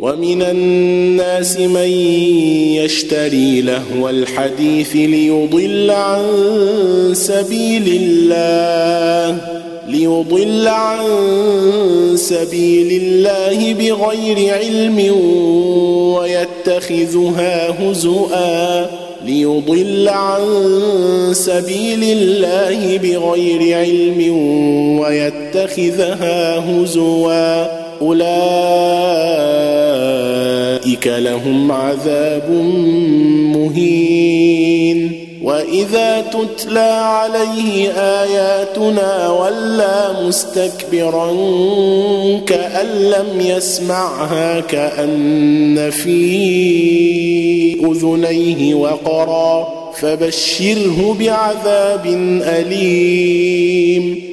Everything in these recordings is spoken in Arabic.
ومن الناس من يشتري لهو الحديث ليضل عن سبيل الله ليضل عن سبيل الله بغير علم ويتخذها هزؤا ليضل عن سبيل الله بغير علم ويتخذها هزوا أولئك لهم عذاب مهين. وإذا تتلى عليه آياتنا ولى مستكبرا كأن لم يسمعها كأن في أذنيه وقرا فبشره بعذاب أليم.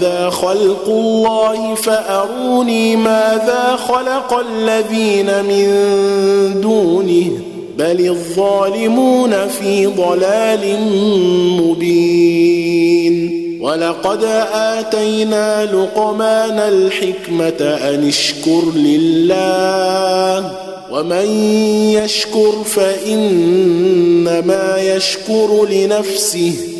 هذا خلق الله فأروني ماذا خلق الذين من دونه بل الظالمون في ضلال مبين. ولقد آتينا لقمان الحكمة أن اشكر لله ومن يشكر فإنما يشكر لنفسه.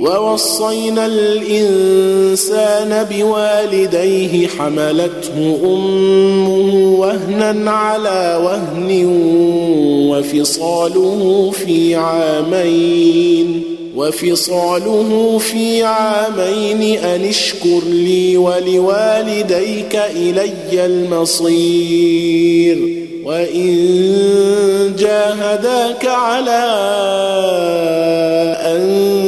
ووصينا الإنسان بوالديه حملته أمه وهنا على وهن وفصاله في عامين وفصاله في عامين أن اشكر لي ولوالديك إلي المصير وإن جاهداك على أن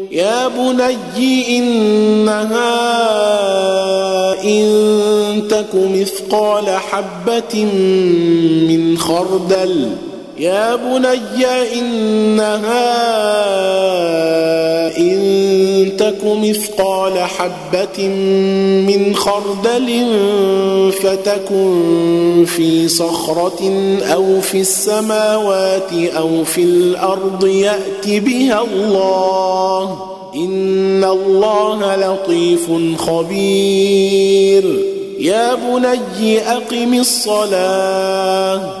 يا بني إنها إن تك مثقال حبة من خردل يا بني إنها إن تك مثقال حبة من خردل فتكن في صخرة أو في السماوات أو في الأرض يأت بها الله. إن الله لطيف خبير. يا بني أقم الصلاة.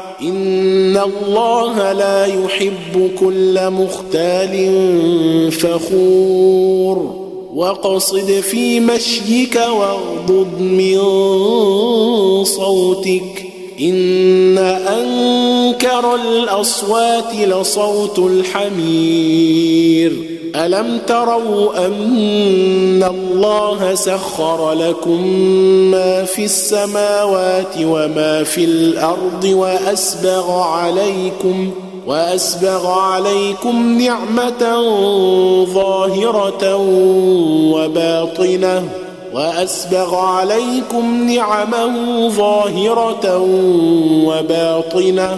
إن الله لا يحب كل مختال فخور وقصد في مشيك واغضض من صوتك إن أنكر الأصوات لصوت الحمير ألم تروا أن الله سخر لكم ما في السماوات وما في الأرض وأسبغ عليكم وأسبغ عليكم نعمة ظاهرة وباطنة وأسبغ عليكم نعمه ظاهرة وباطنة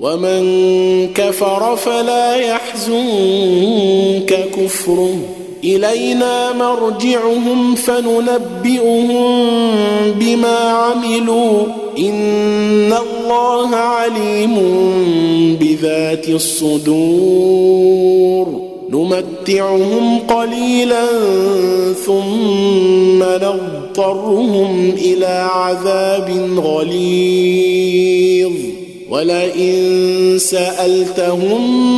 ومن كفر فلا يحزنك كفره إلينا مرجعهم فننبئهم بما عملوا. إن الله عليم بذات الصدور. نمتعهم قليلا ثم نضطرهم إلى عذاب غليظ. ولئن سألتهم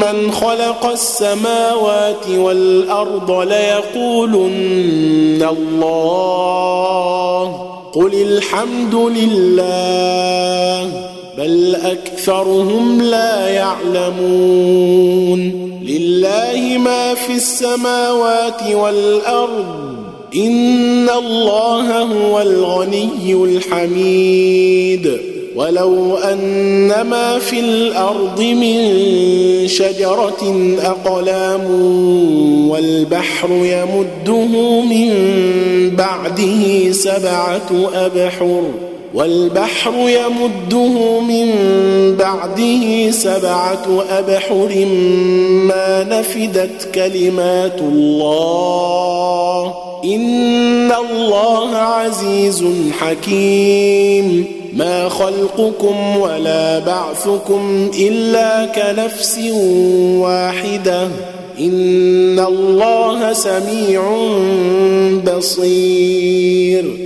من خلق السماوات والأرض ليقولن الله. قل الحمد لله بل أكثرهم لا يعلمون. لله ما في السماوات والأرض إن الله هو الغني الحميد. ولو أن ما في الأرض من شجرة أقلام والبحر يمده من بعده سبعة أبحر والبحر يمده من بعده سبعة أبحر ما نفدت كلمات الله إن الله عزيز حكيم ما خلقكم ولا بعثكم الا كنفس واحدة ان الله سميع بصير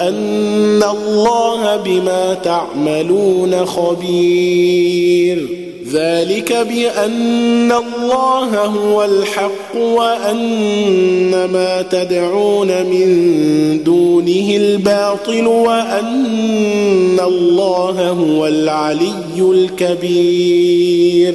وان الله بما تعملون خبير. ذلك بأن الله هو الحق وأن ما تدعون من دونه الباطل وأن الله هو العلي الكبير.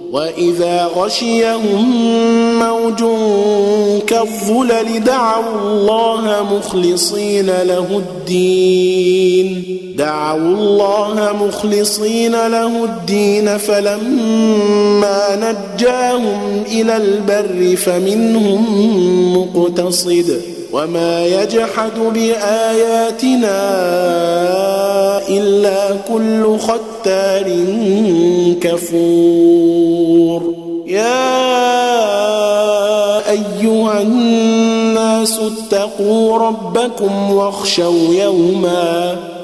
وإذا غشيهم موج كالظلل دعوا الله مخلصين له الدين. دعوا الله مخلصين له الدين. فلما نجاهم إلى البر فمنهم مقتصد. وما يجحد بآياتنا إلا كل ختار كفور. يا أيها الناس اتقوا ربكم واخشوا يوما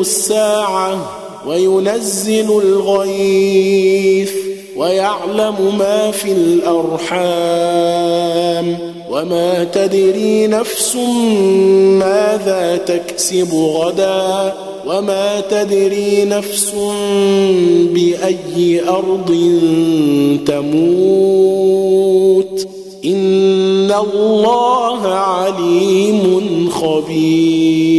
الساعة وينزل الغيث ويعلم ما في الأرحام وما تدري نفس ماذا تكسب غدا وما تدري نفس بأي أرض تموت إن الله عليم خبير